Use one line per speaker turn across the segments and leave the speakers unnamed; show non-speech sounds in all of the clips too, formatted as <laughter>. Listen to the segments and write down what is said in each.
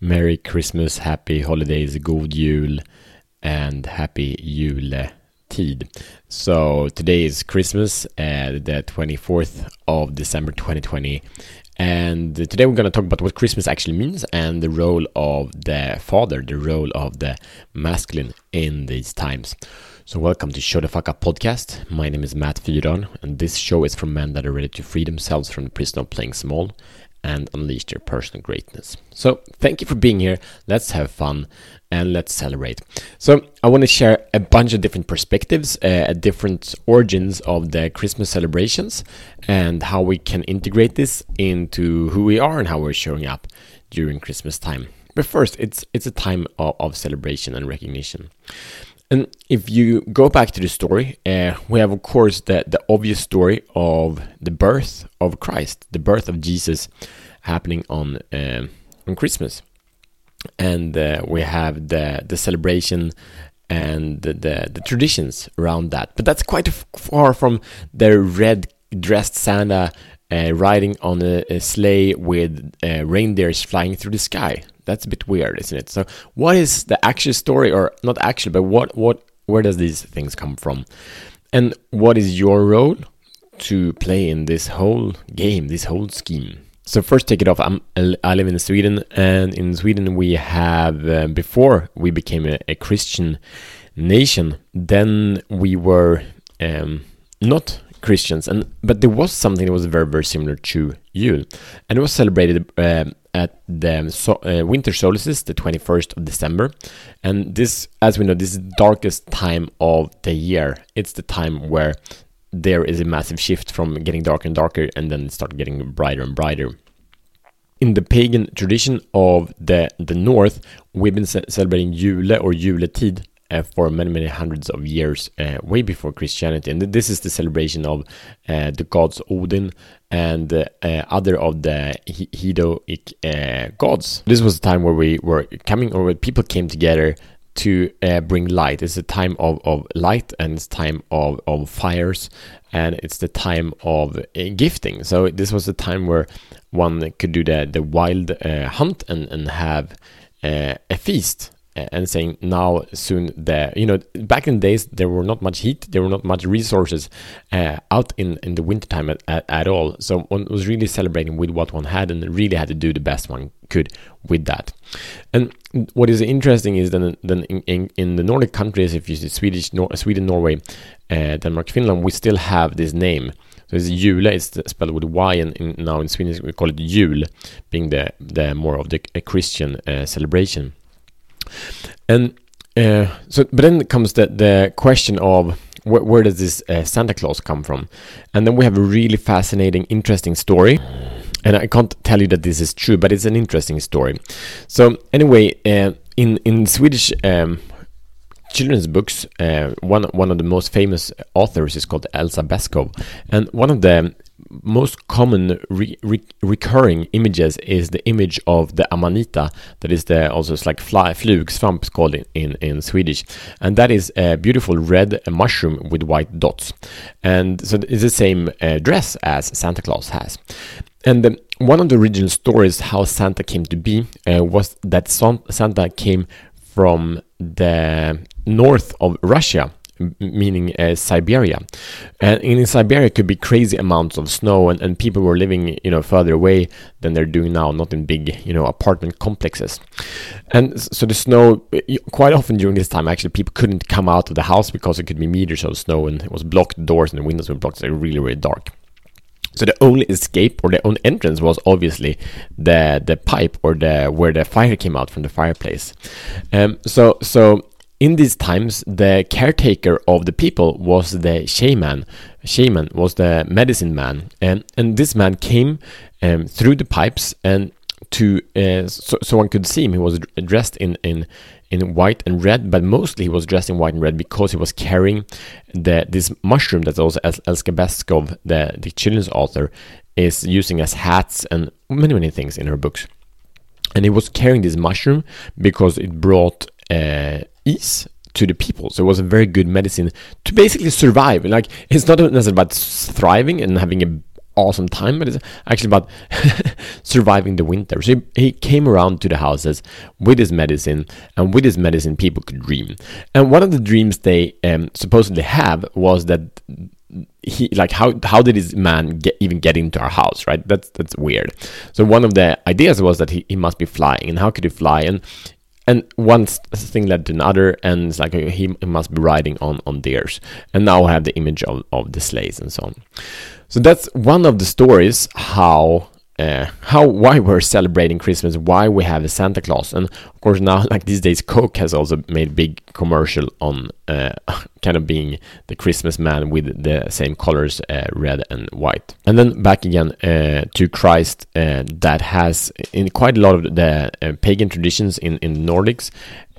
Merry Christmas, Happy Holidays, God Jul, and Happy Juletid. So today is Christmas, uh, the 24th of December 2020. And today we're going to talk about what Christmas actually means and the role of the father, the role of the masculine in these times. So, welcome to Show the Fuck Up podcast. My name is Matt Fyron, and this show is for men that are ready to free themselves from the prison of playing small and unleash their personal greatness. So, thank you for being here. Let's have fun and let's celebrate. So, I want to share a bunch of different perspectives, uh, different origins of the Christmas celebrations, and how we can integrate this into who we are and how we're showing up during Christmas time. But first, it's it's a time of, of celebration and recognition. And if you go back to the story, uh, we have, of course, the, the obvious story of the birth of Christ, the birth of Jesus happening on, uh, on Christmas. And uh, we have the, the celebration and the, the, the, traditions around that. But that's quite far from the red dressed Santa uh, riding on a, a sleigh with uh, reindeers flying through the sky that's a bit weird, isn't it? So, what is the actual story, or not actual, but what what where does these things come from, and what is your role to play in this whole game, this whole scheme? So first, take it off. I'm, I live in Sweden, and in Sweden we have uh, before we became a, a, Christian nation. Then we were um, not Christians, and but there was something that was very very similar to Yule, and it was celebrated um, at the so, uh, winter solstice, the 21st of December. And this, as we know, this is the darkest time of the year. It's the time where there is a massive shift from getting darker and darker and then start getting brighter and brighter. In the pagan tradition of the, the north, we've been ce- celebrating Yule or Juletid uh, for many, many hundreds of years, uh, way before Christianity. And this is the celebration of uh, the gods Odin and uh, other of the Hedoic uh, gods. This was a time where we were coming, or where people came together to uh, bring light. It's a time of, of light and it's time of, of fires and it's the time of gifting. So this was a time where one could do the, the wild hunt and, and have a feast and saying now soon the you know back in the days there were not much heat there were not much resources uh, out in in the wintertime at, at, at, all. So one was really celebrating with what one had and really had to do the best one could with that. And what is interesting is that then in, in, in the nordic countries if you see swedish Nor- sweden norway uh, denmark finland we still have this name. So it's Jule, it's spelled with Y, and in, now in Swedish we call it Jul, being the the more of the a Christian uh, celebration. And uh, so, but then comes the the question of wh where does this uh, Santa Claus come from? And then we have a really fascinating, interesting story. And I can't tell you that this is true, but it's an interesting story. So anyway, uh, in in Swedish um, children's books, uh, one one of the most famous authors is called Elsa Beskow, and one of the most common re re recurring images is the image of the amanita that is the also it's like fly flugsvamp called in, in, in Swedish. And that is a beautiful red mushroom with white dots. And so it's the same uh, dress as Santa Claus has. And um, one of the original stories how Santa came to be uh, was that Santa came from the north of Russia meaning uh, Siberia. And in Siberia it could be crazy amounts of snow, and, and people were living, you know, further away than they're doing now, not in big, you know, apartment complexes. And so the snow, quite often during this time, actually, people couldn't come out of the house because it could be meters of snow, and it was blocked doors and the windows were blocked. So it really, really dark. So the only escape or the only entrance was obviously the the pipe or the where the fire came out from the fireplace. Um, so so in these times, the caretaker of the people was the shaman. Shaman was the medicine man, and and this man came um, through the pipes and to uh, so, so one could see him. He was dressed in in in white and red, but mostly he was dressed in white and red because he was carrying the this mushroom that also Elsa Beskow, the the children's author, is using as hats and many many things in her books. And he was carrying this mushroom because it brought uh, ease to the people. So it was a very good medicine to basically survive. Like it's not necessarily about thriving and having an awesome time, but it's actually about <laughs> surviving the winter. So he, he came around to the houses with his medicine, and with his medicine, people could dream. And one of the dreams they um, supposedly have was that he like how how did this man get even get into our house right that's that's weird so one of the ideas was that he, he must be flying and how could he fly and and one thing led to another and it's like he, must be riding on on deers. And now I have the image of, of the sleighs and so on. So that's one of the stories how uh, how why we're celebrating Christmas, why we have a Santa Claus, and of course now <laughs> like these days, Coke has also made big commercial on uh, <laughs> kind of being the Christmas man with the same colors, uh, red and white. And then back again uh, to Christ, uh, that has in quite a lot of the uh, pagan traditions in in Nordics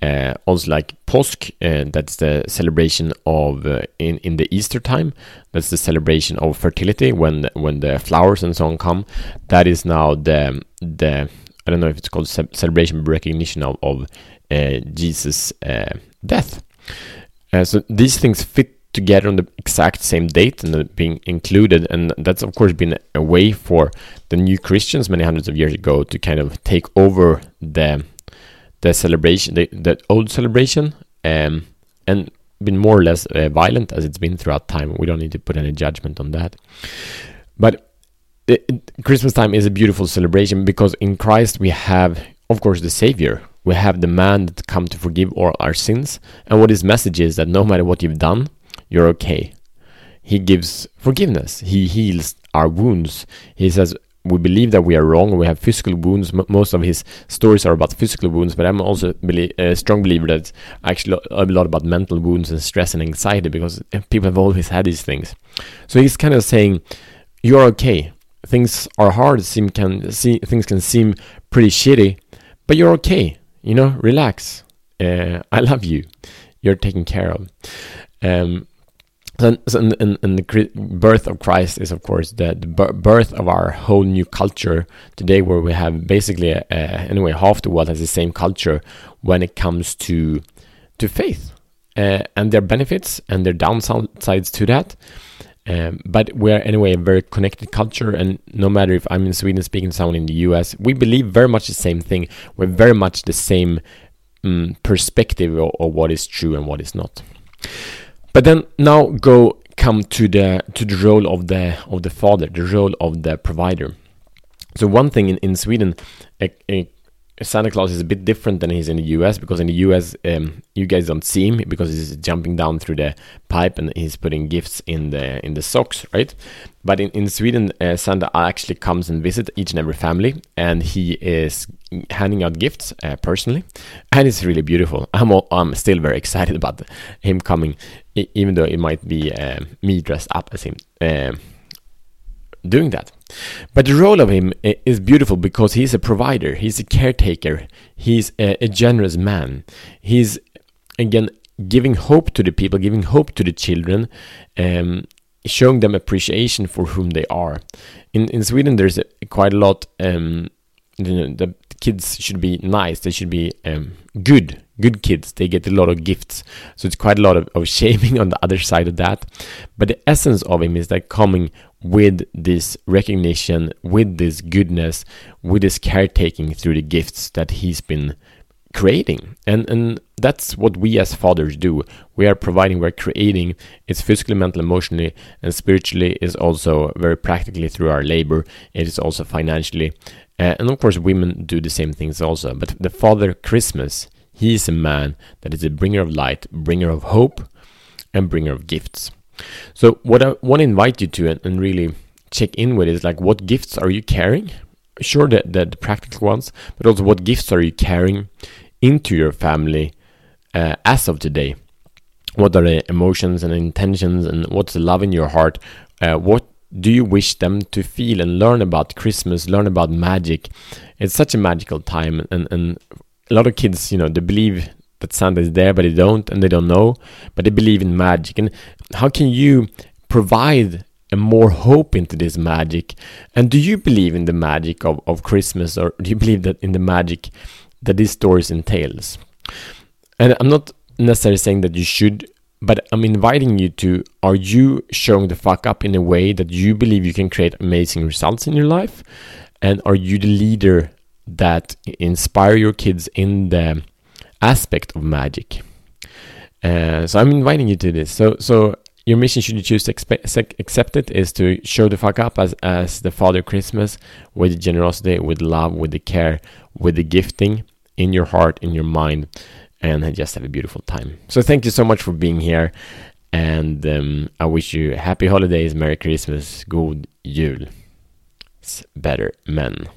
uh, also like Påsk, uh, that's the celebration of uh, in in the Easter time. That's the celebration of fertility when when the flowers and so on come. That is now the the I don't know if it's called ce celebration recognition of of uh, Jesus' uh, death. Uh, so these things fit together on the exact same date and being included and that's of course been a way for the new christians many hundreds of years ago to kind of take over the the celebration, the, the old celebration, um, and been more or less uh, violent as it's been throughout time. We don't need to put any judgment on that. But it, it, Christmas time is a beautiful celebration because in Christ we have, of course, the Savior. We have the man that come to forgive all our sins. And what his message is that no matter what you've done, you're okay. He gives forgiveness. He heals our wounds. He says, we believe that we are wrong. We have physical wounds. M- most of his stories are about physical wounds, but I'm also a strong believer that actually a lot about mental wounds and stress and anxiety because people have always had these things. So he's kind of saying, "You're okay. Things are hard. Seem can see things can seem pretty shitty, but you're okay. You know, relax. Uh, I love you. You're taken care of." Um, and, and, and, the birth of Christ is, of course, the, the, birth of our whole new culture today, where we have basically, uh, anyway, half the world has the same culture when it comes to to faith uh, and their benefits and their downsides to that. Um, but we're anyway a very connected culture, and no matter if I'm in Sweden speaking to someone in the US, we believe very much the same thing. We're very much the same um, perspective of, of what is true and what is not. But then now go come to the to the role of the of the father, the role of the provider. So one thing in, in Sweden, a, a Santa Claus is a bit different than he's in the US because in the US um, you guys don't see him because he's jumping down through the pipe and he's putting gifts in the in the socks, right? But in, in Sweden, uh, Santa actually comes and visit each and every family, and he is handing out gifts uh, personally, and it's really beautiful. I'm all, I'm still very excited about him coming, even though it might be uh, me dressed up as him um, doing that. But the role of him is beautiful because he's a provider, he's a caretaker, he's a, a generous man. He's again giving hope to the people, giving hope to the children, um, showing them appreciation for whom they are. In in Sweden, there's a, quite a lot. Um, know, the kids should be nice. They should be um, good, good kids. They get a lot of gifts. So it's quite a lot of, of <laughs> shaming on the other side of that. But the essence of him is that coming with this recognition, with this goodness, with this caretaking through the gifts that he's been creating. And and that's what we as fathers do. We are providing, we're creating. It's physically, mentally, emotionally, and spiritually is also very practically through our labor. It is also financially. Uh, and of course, women do the same things also. But the Father Christmas, he is a man that is a bringer of light, bringer of hope, and bringer of gifts. So, what I want to invite you to and, and really check in with is like, what gifts are you carrying? Sure, the, the, the practical ones, but also what gifts are you carrying into your family uh, as of today? What are the emotions and intentions, and what's the love in your heart? Uh, what do you wish them to feel and learn about Christmas, learn about magic? It's such a magical time, and, and a lot of kids, you know, they believe that Santa is there, but they don't, and they don't know, but they believe in magic. And how can you provide a more hope into this magic? And do you believe in the magic of, of Christmas, or do you believe that in the magic that these stories entails? And I'm not necessarily saying that you should but I'm inviting you to are you showing the fuck up in a way that you believe you can create amazing results in your life? And are you the leader that inspire your kids in the aspect of magic? Uh, so I'm inviting you to this. So so your mission, should you choose to expe- accept it, is to show the fuck up as as the Father Christmas with the generosity, with love, with the care, with the gifting in your heart, in your mind, and just have a beautiful time. So thank you so much for being here, and um, I wish you happy holidays, Merry Christmas, God Jul. Better men.